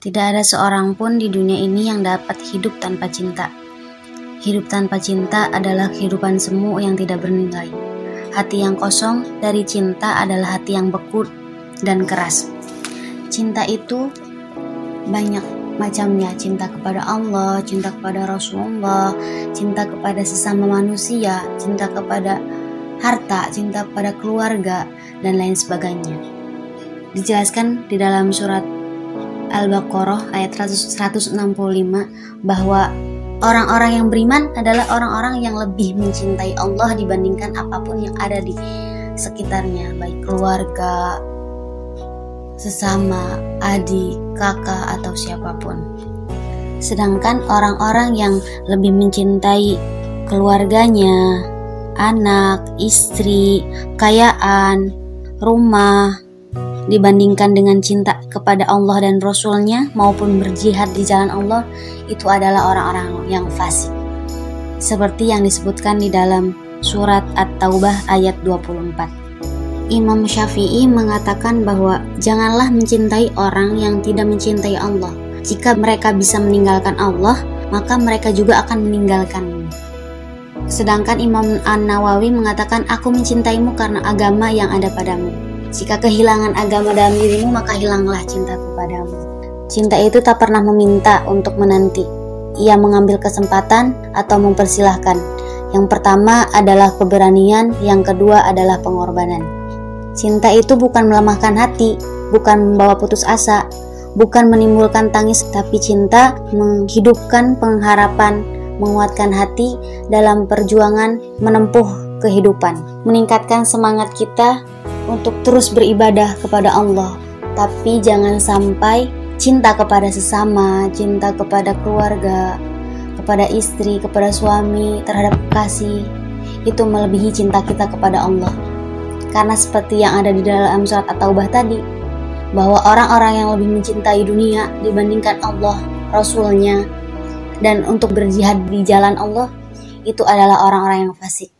Tidak ada seorang pun di dunia ini yang dapat hidup tanpa cinta. Hidup tanpa cinta adalah kehidupan semu yang tidak bernilai. Hati yang kosong dari cinta adalah hati yang beku dan keras. Cinta itu banyak macamnya, cinta kepada Allah, cinta kepada Rasulullah, cinta kepada sesama manusia, cinta kepada harta, cinta kepada keluarga, dan lain sebagainya. Dijelaskan di dalam surat Al-Baqarah ayat 165 bahwa orang-orang yang beriman adalah orang-orang yang lebih mencintai Allah dibandingkan apa pun yang ada di sekitarnya, baik keluarga, sesama, adik, kakak, atau siapa pun. Sedangkan orang-orang yang lebih mencintai keluarganya, anak, istri, kekayaan, rumah, dibandingkan dengan cinta kepada Allah dan Rasulnya maupun berjihad di jalan Allah itu adalah orang-orang yang fasik. Seperti yang disebutkan di dalam surat At-Taubah ayat 24 Imam Syafi'i mengatakan bahwa janganlah mencintai orang yang tidak mencintai Allah. Jika mereka bisa meninggalkan Allah maka mereka juga akan meninggalkanmu. Sedangkan Imam An-Nawawi mengatakan aku mencintaimu karena agama yang ada padamu jika kehilangan agama dalam dirimu, maka hilanglah cinta kepadamu. Cinta itu tak pernah meminta untuk menanti. Ia mengambil kesempatan atau mempersilahkan. Yang pertama adalah keberanian, yang kedua adalah pengorbanan. Cinta itu bukan melemahkan hati, bukan membawa putus asa, bukan menimbulkan tangis, tapi cinta menghidupkan pengharapan, menguatkan hati dalam perjuangan menempuh kehidupan, meningkatkan semangat kita untuk terus beribadah kepada Allah, tapi jangan sampai cinta kepada sesama, cinta kepada keluarga, kepada istri, kepada suami, terhadap kasih itu melebihi cinta kita kepada Allah. Karena seperti yang ada di dalam surat At-Taubah tadi, bahwa orang-orang yang lebih mencintai dunia dibandingkan Allah, Rasulnya, dan untuk berjihad di jalan Allah, itu adalah orang-orang yang fasik.